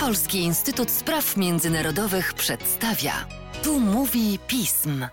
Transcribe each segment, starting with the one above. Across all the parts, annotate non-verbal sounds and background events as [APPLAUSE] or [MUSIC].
Polski Instytut Spraw Międzynarodowych przedstawia. Tu mówi pism.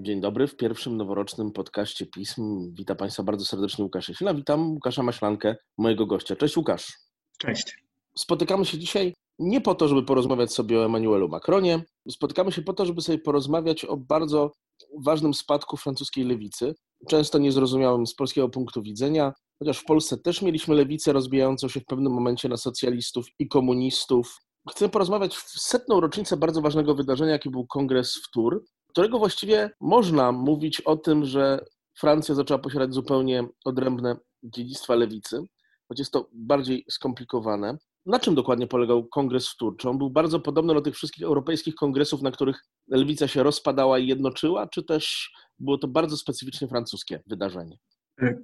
Dzień dobry w pierwszym noworocznym podcaście pism. Witam Państwa bardzo serdecznie Łukasz Jasina. Witam Łukasza Maślankę, mojego gościa. Cześć Łukasz. Cześć. Spotykamy się dzisiaj nie po to, żeby porozmawiać sobie o Emmanuelu Macronie. Spotykamy się po to, żeby sobie porozmawiać o bardzo ważnym spadku francuskiej lewicy, często niezrozumiałym z polskiego punktu widzenia, chociaż w Polsce też mieliśmy lewicę rozbijającą się w pewnym momencie na socjalistów i komunistów. Chcę porozmawiać w setną rocznicę bardzo ważnego wydarzenia, jaki był kongres w Tours, którego właściwie można mówić o tym, że Francja zaczęła posiadać zupełnie odrębne dziedzictwa lewicy, choć jest to bardziej skomplikowane. Na czym dokładnie polegał kongres w Tours? Czy on był bardzo podobny do tych wszystkich europejskich kongresów, na których lewica się rozpadała i jednoczyła, czy też było to bardzo specyficznie francuskie wydarzenie?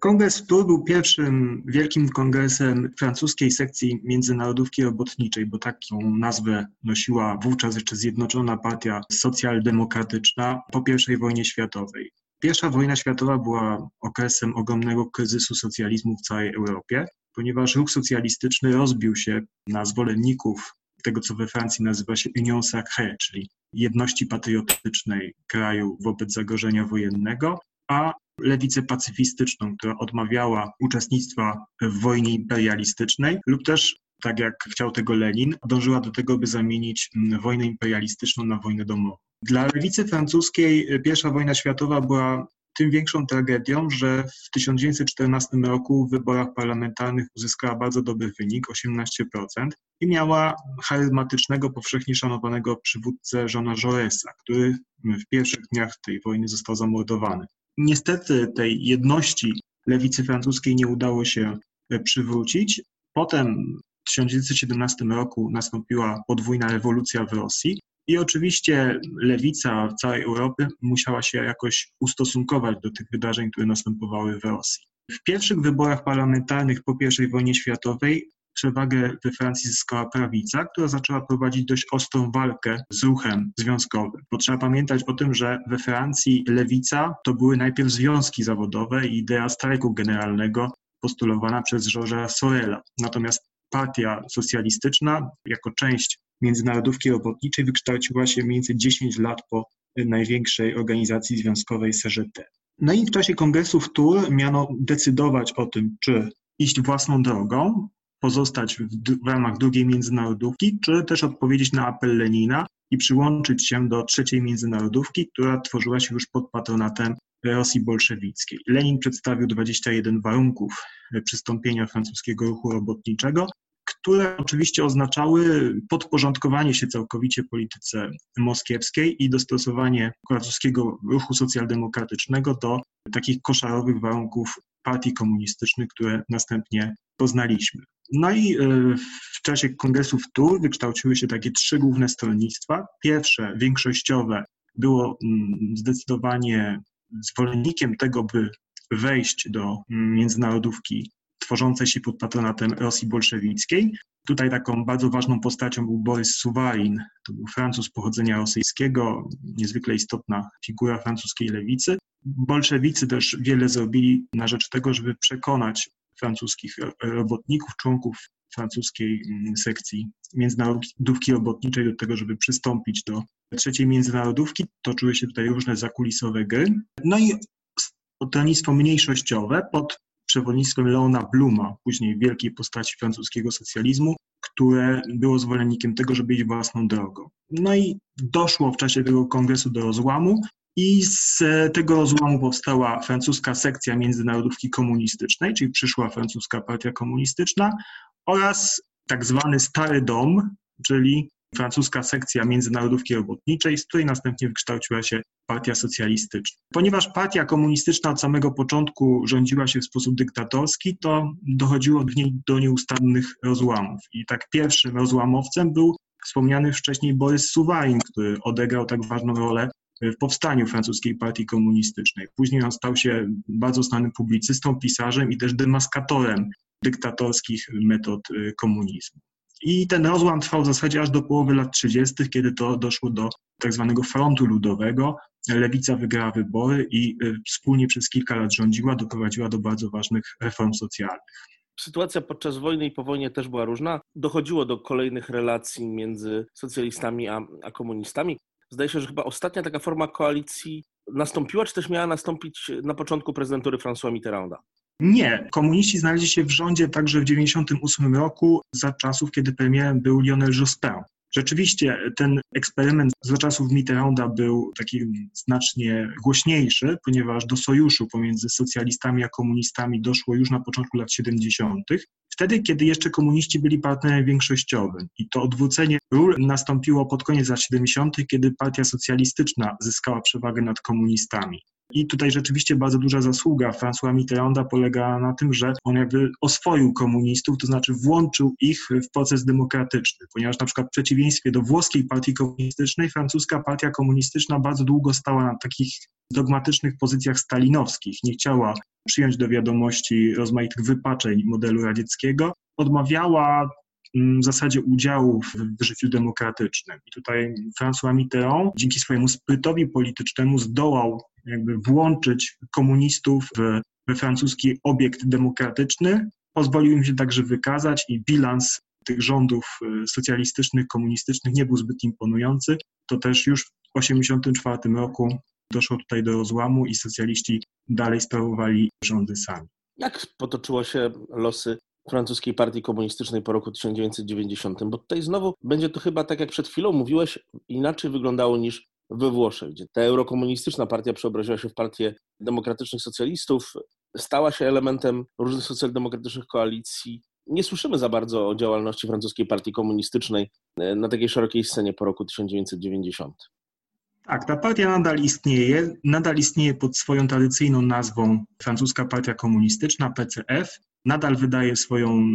Kongres w był pierwszym wielkim kongresem francuskiej sekcji międzynarodówki robotniczej, bo taką nazwę nosiła wówczas jeszcze Zjednoczona Partia Socjaldemokratyczna po I wojnie światowej. Pierwsza wojna światowa była okresem ogromnego kryzysu socjalizmu w całej Europie, ponieważ ruch socjalistyczny rozbił się na zwolenników tego, co we Francji nazywa się Union Sacrée, czyli jedności patriotycznej kraju wobec zagrożenia wojennego, a lewicę pacyfistyczną, która odmawiała uczestnictwa w wojnie imperialistycznej lub też tak jak chciał tego Lenin, dążyła do tego, by zamienić mm, wojnę imperialistyczną na wojnę domową. Dla lewicy francuskiej I wojna światowa była tym większą tragedią, że w 1914 roku w wyborach parlamentarnych uzyskała bardzo dobry wynik 18% i miała charyzmatycznego, powszechnie szanowanego przywódcę Jeana Jauresa, który w pierwszych dniach tej wojny został zamordowany. Niestety tej jedności lewicy francuskiej nie udało się e, przywrócić. Potem w 1917 roku nastąpiła podwójna rewolucja w Rosji i oczywiście lewica całej Europie musiała się jakoś ustosunkować do tych wydarzeń, które następowały w Rosji. W pierwszych wyborach parlamentarnych po I wojnie światowej przewagę we Francji zyskała prawica, która zaczęła prowadzić dość ostrą walkę z ruchem związkowym. Bo trzeba pamiętać o tym, że we Francji lewica to były najpierw związki zawodowe i idea strajku generalnego postulowana przez Georgesa Sorela. Natomiast partia socjalistyczna jako część międzynarodówki robotniczej wykształciła się mniej więcej 10 lat po największej organizacji związkowej CGT. No i w czasie kongresu w Tours miano decydować o tym, czy iść własną drogą, pozostać w, w ramach drugiej międzynarodówki, czy też odpowiedzieć na apel Lenina i przyłączyć się do trzeciej międzynarodówki, która tworzyła się już pod patronatem Rosji bolszewickiej. Lenin przedstawił 21 warunków przystąpienia francuskiego ruchu robotniczego, które oczywiście oznaczały podporządkowanie się całkowicie polityce moskiewskiej i dostosowanie francuskiego ruchu socjaldemokratycznego do takich koszarowych warunków partii komunistycznych, które następnie poznaliśmy. No i e, w czasie kongresów Tours wykształciły się takie trzy główne stronnictwa. Pierwsze, większościowe, było mm, zdecydowanie zwolennikiem tego, by wejść do mm, międzynarodówki tworzącej się pod patronatem Rosji bolszewickiej. Tutaj taką bardzo ważną postacią był Borys Suwarin, to był Francuz pochodzenia rosyjskiego, niezwykle istotna figura francuskiej lewicy. Bolszewicy też wiele zrobili na rzecz tego, żeby przekonać francuskich robotników, członków francuskiej mm, sekcji międzynarodówki robotniczej do tego, żeby przystąpić do trzeciej międzynarodówki. Toczyły się tutaj różne zakulisowe gry. No i stronnictwo mniejszościowe pod przewodnictwem Leona Bluma, później wielkiej postaci francuskiego socjalizmu, które było zwolennikiem tego, żeby iść własną drogą. No i doszło w czasie tego kongresu do rozłamu i z tego rozłamu powstała francuska sekcja międzynarodówki komunistycznej, czyli przyszła francuska partia komunistyczna oraz tak zwany Stary Dom, czyli francuska sekcja międzynarodówki robotniczej, z której następnie wykształciła się partia socjalistyczna. Ponieważ partia komunistyczna od samego początku rządziła się w sposób dyktatorski, to dochodziło w niej do nieustannych rozłamów. I tak pierwszym rozłamowcem był wspomniany wcześniej Borys Suwarin, który odegrał tak ważną rolę w powstaniu francuskiej partii komunistycznej. Później on stał się bardzo znanym publicystą, pisarzem i też demaskatorem dyktatorskich metod y, komunizmu. I ten rozłam trwał w zasadzie aż do połowy lat 30., kiedy to doszło do tak zwanego frontu ludowego. Lewica wygrała wybory i y, wspólnie przez kilka lat rządziła, doprowadziła do bardzo ważnych reform socjalnych. Sytuacja podczas wojny i po wojnie też była różna. Dochodziło do kolejnych relacji między socjalistami a, a komunistami. Zdaje się, że chyba ostatnia taka forma koalicji nastąpiła, czy też miała nastąpić na początku prezydentury François Mitterranda? Nie. Komuniści znaleźli się w rządzie także w 1998 roku, za czasów, kiedy premierem był Lionel Jospin. Rzeczywiście ten eksperyment za czasów Mitterranda był taki znacznie głośniejszy, ponieważ do sojuszu pomiędzy socjalistami a komunistami doszło już na początku lat 70. Wtedy, kiedy jeszcze komuniści byli partnerem większościowym. I to odwrócenie ról nastąpiło pod koniec lat 70., kiedy partia socjalistyczna zyskała przewagę nad komunistami. I tutaj rzeczywiście bardzo duża zasługa François Mitterranda polega na tym, że on jakby oswoił komunistów, to znaczy włączył ich w proces demokratyczny, ponieważ na przykład w przeciwieństwie do włoskiej partii komunistycznej, francuska partia komunistyczna bardzo długo stała na takich dogmatycznych pozycjach stalinowskich, nie chciała przyjąć do wiadomości rozmaitych wypaczeń modelu radzieckiego, odmawiała w zasadzie udziału w życiu demokratycznym. I tutaj François Mitterrand dzięki swojemu sprytowi politycznemu zdołał jakby włączyć komunistów w, we francuski obiekt demokratyczny, pozwolił im się także wykazać i bilans tych rządów y, socjalistycznych, komunistycznych nie był zbyt imponujący. To też już w 1984 roku doszło tutaj do rozłamu i socjaliści dalej sprawowali rządy sami. Jak potoczyło się losy francuskiej partii komunistycznej po roku 1990? Bo tutaj znowu będzie to chyba tak jak przed chwilą mówiłeś, inaczej wyglądało niż we Włoszech, gdzie ta eurokomunistyczna partia przeobraziła się w partię demokratycznych socjalistów, stała się elementem różnych socjaldemokratycznych koalicji. Nie słyszymy za bardzo o działalności francuskiej partii komunistycznej e, na takiej szerokiej scenie po roku 1990. Tak, ta partia nadal istnieje. Nadal istnieje pod swoją tradycyjną nazwą Francuska Partia Komunistyczna, PCF. Nadal wydaje swoją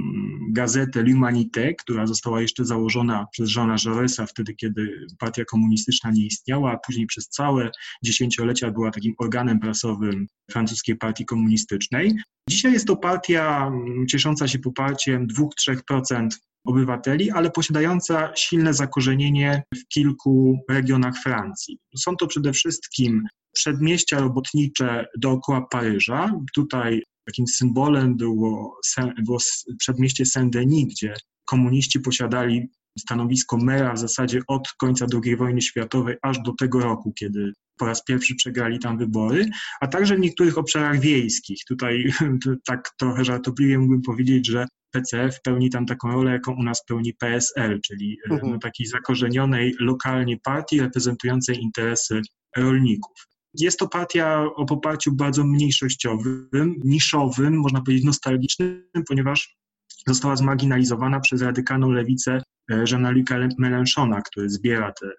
gazetę L'Humanité, która została jeszcze założona przez Jeana Jauresa wtedy, kiedy partia komunistyczna nie istniała, a później przez całe dziesięciolecia była takim organem prasowym francuskiej partii komunistycznej. Dzisiaj jest to partia ciesząca się poparciem 2-3% obywateli, ale posiadająca silne zakorzenienie w kilku regionach Francji. Są to przede wszystkim przedmieścia robotnicze dookoła Paryża. Tutaj takim symbolem było, było przedmieście Saint-Denis, gdzie komuniści posiadali stanowisko mera w zasadzie od końca II wojny światowej aż do tego roku, kiedy po raz pierwszy przegrali tam wybory, a także w niektórych obszarach wiejskich. Tutaj [LAUGHS] tak trochę żartobliwie mógłbym powiedzieć, że PCF pełni tam taką rolę, jaką u nas pełni PSL, czyli e, mhm. no, takiej zakorzenionej lokalnie partii reprezentującej interesy rolników. Jest to partia o poparciu bardzo mniejszościowym, niszowym, można powiedzieć nostalgicznym, ponieważ została zmarginalizowana przez radykalną lewicę e, Jeana-Luc'a Mélenchona, który zbiera te e,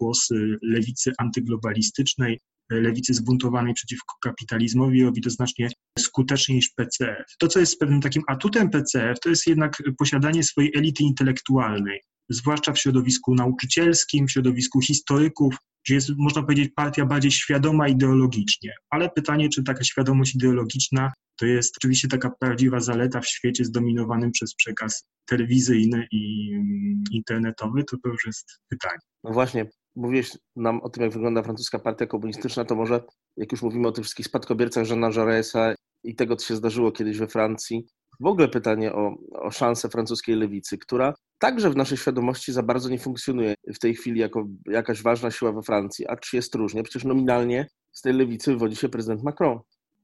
głosy lewicy antyglobalistycznej, lewicy zbuntowanej przeciwko kapitalizmowi robi to znacznie skuteczniej niż PCF. To, co jest pewnym takim atutem PCF, to jest jednak posiadanie swojej elity intelektualnej, zwłaszcza w środowisku nauczycielskim, w środowisku historyków, gdzie jest, można powiedzieć, partia bardziej świadoma ideologicznie. Ale pytanie, czy taka świadomość ideologiczna to jest oczywiście taka prawdziwa zaleta w świecie zdominowanym przez przekaz telewizyjny i mm, internetowy, to to już jest pytanie. No właśnie, mówiłeś nam o tym, jak wygląda francuska partia komunistyczna, to może jak już mówimy o tych wszystkich spadkobiercach Jeana Jauresa i tego, co się zdarzyło kiedyś we Francji, w ogóle pytanie o, o szansę francuskiej lewicy, która także w naszej świadomości za bardzo nie funkcjonuje w tej chwili jako jakaś ważna siła we Francji. A czy jest różnie? Przecież nominalnie z tej lewicy wywodzi się prezydent Macron.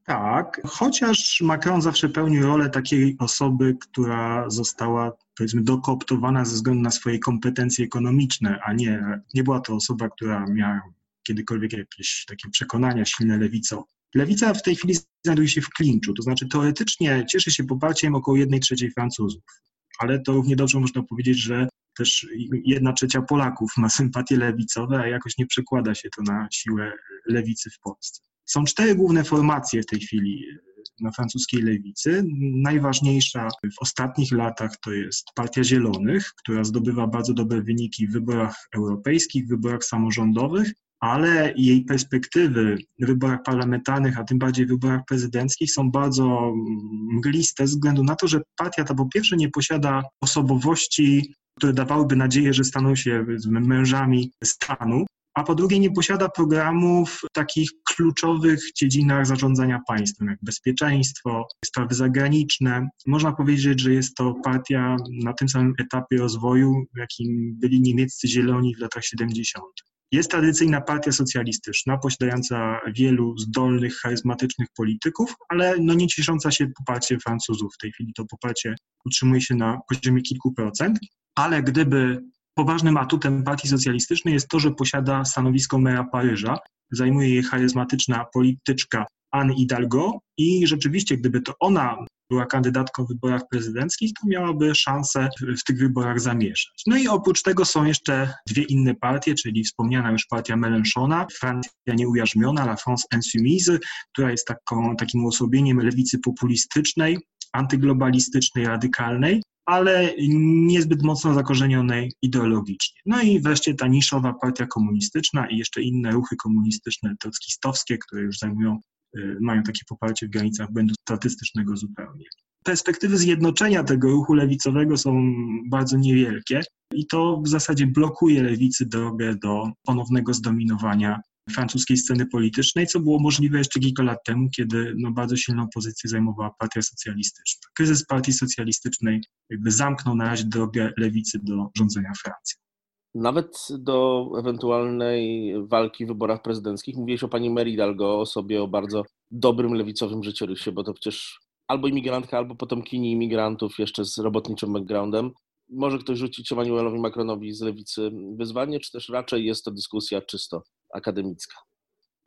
Tak, chociaż Macron zawsze pełnił rolę takiej osoby, która została powiedzmy dokooptowana ze względu na swoje kompetencje ekonomiczne, a nie, nie była to osoba, która miała kiedykolwiek jakieś takie przekonania silne lewicą. Lewica w tej chwili znajduje się w klinczu, to znaczy teoretycznie cieszy się poparciem około jednej trzeciej Francuzów, ale to równie dobrze można powiedzieć, że też jedna trzecia Polaków ma sympatie lewicowe, a jakoś nie przekłada się to na siłę lewicy w Polsce. Są cztery główne formacje w tej chwili na francuskiej lewicy. Najważniejsza w ostatnich latach to jest Partia Zielonych, która zdobywa bardzo dobre wyniki w wyborach europejskich, w wyborach samorządowych, ale jej perspektywy w wyborach parlamentarnych, a tym bardziej w wyborach prezydenckich są bardzo mgliste ze względu na to, że partia ta po pierwsze nie posiada osobowości, które dawałyby nadzieję, że staną się mężami stanu, a po drugie nie posiada programów w takich kluczowych dziedzinach zarządzania państwem, jak bezpieczeństwo, sprawy zagraniczne. Można powiedzieć, że jest to partia na tym samym etapie rozwoju, jakim byli niemieccy zieloni w latach 70. Jest tradycyjna partia socjalistyczna, posiadająca wielu zdolnych, charyzmatycznych polityków, ale no nie ciesząca się poparciem Francuzów. W tej chwili to poparcie utrzymuje się na poziomie kilku procent, ale gdyby poważnym atutem partii socjalistycznej jest to, że posiada stanowisko mera Paryża, zajmuje je charyzmatyczna polityczka Anne Hidalgo i rzeczywiście, gdyby to ona była kandydatką w wyborach prezydenckich, to miałaby szansę w tych wyborach zamieszać. No i oprócz tego są jeszcze dwie inne partie, czyli wspomniana już partia Mélenchona, Francja nieujarzmiona, La France Insoumise, która jest taką, takim uosobieniem lewicy populistycznej, antyglobalistycznej, radykalnej, ale niezbyt mocno zakorzenionej ideologicznie. No i wreszcie ta niszowa partia komunistyczna i jeszcze inne ruchy komunistyczne trockistowskie, które już zajmują mają takie poparcie w granicach błędu statystycznego zupełnie. Perspektywy zjednoczenia tego ruchu lewicowego są bardzo niewielkie i to w zasadzie blokuje lewicy drogę do ponownego zdominowania francuskiej sceny politycznej, co było możliwe jeszcze kilka lat temu, kiedy no, bardzo silną pozycję zajmowała partia socjalistyczna. Kryzys partii socjalistycznej jakby zamknął na razie drogę lewicy do rządzenia Francją. Nawet do ewentualnej walki w wyborach prezydenckich mówiłeś o pani Mary Hidalgo, o sobie o bardzo dobrym lewicowym życiorysie, bo to przecież albo imigrantka, albo potomkini imigrantów jeszcze z robotniczym backgroundem. Może ktoś rzucić Emmanuelowi Macronowi z lewicy wyzwanie, czy też raczej jest to dyskusja czysto akademicka?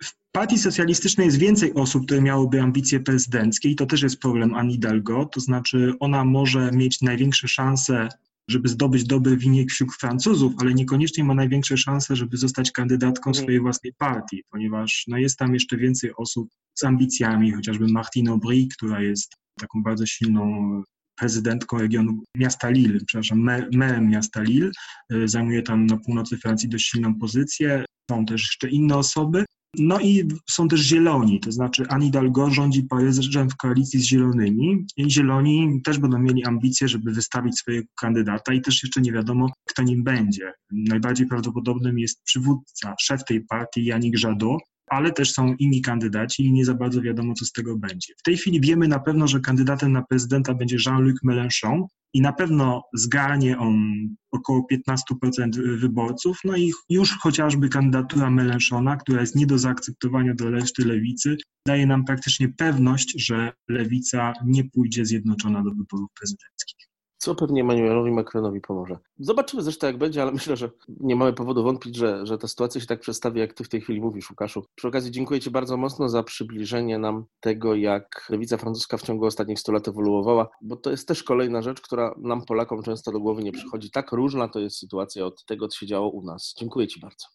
W partii socjalistycznej jest więcej osób, które miałyby ambicje prezydenckie i to też jest problem Anne Hidalgo, to znaczy ona może mieć największe szanse żeby zdobyć dobry wynik wśród Francuzów, ale niekoniecznie ma największe szanse, żeby zostać kandydatką mhm. swojej własnej partii, ponieważ no, jest tam jeszcze więcej osób z ambicjami, chociażby Martine Aubry, która jest taką bardzo silną prezydentką regionu miasta Lille, przepraszam, merem miasta Lille. E, zajmuje tam na północy Francji dość silną pozycję. Są też jeszcze inne osoby. No i są też zieloni, to znaczy Anne Hidalgo rządzi Paryżem w koalicji z zielonymi i zieloni też będą mieli ambicje, żeby wystawić swojego kandydata i też jeszcze nie wiadomo, kto nim będzie. Najbardziej prawdopodobnym jest przywódca, szef tej partii, Yannick Jadot, ale też są inni kandydaci i nie za bardzo wiadomo, co z tego będzie. W tej chwili wiemy na pewno, że kandydatem na prezydenta będzie Jean-Luc Mélenchon i na pewno zgarnie on około 15% wyborców, no i już chociażby kandydatura Mélenchona, która jest nie do zaakceptowania do reszty lewicy, daje nam praktycznie pewność, że lewica nie pójdzie zjednoczona do wyborów prezydenckich co pewnie Emmanuelowi Macronowi pomoże. Zobaczymy zresztą jak będzie, ale [LAUGHS] myślę, że nie mamy powodu wątpić, że, że ta sytuacja się tak przedstawi, jak ty w tej chwili mówisz, Łukaszu. Przy okazji dziękuję ci bardzo mocno za przybliżenie nam tego, jak lewica francuska w ciągu ostatnich 100 lat ewoluowała, bo to jest też kolejna rzecz, która nam Polakom często do głowy nie przychodzi. Tak różna to jest sytuacja od tego, co się działo u nas. Dziękuję ci bardzo.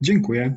Dziękuję.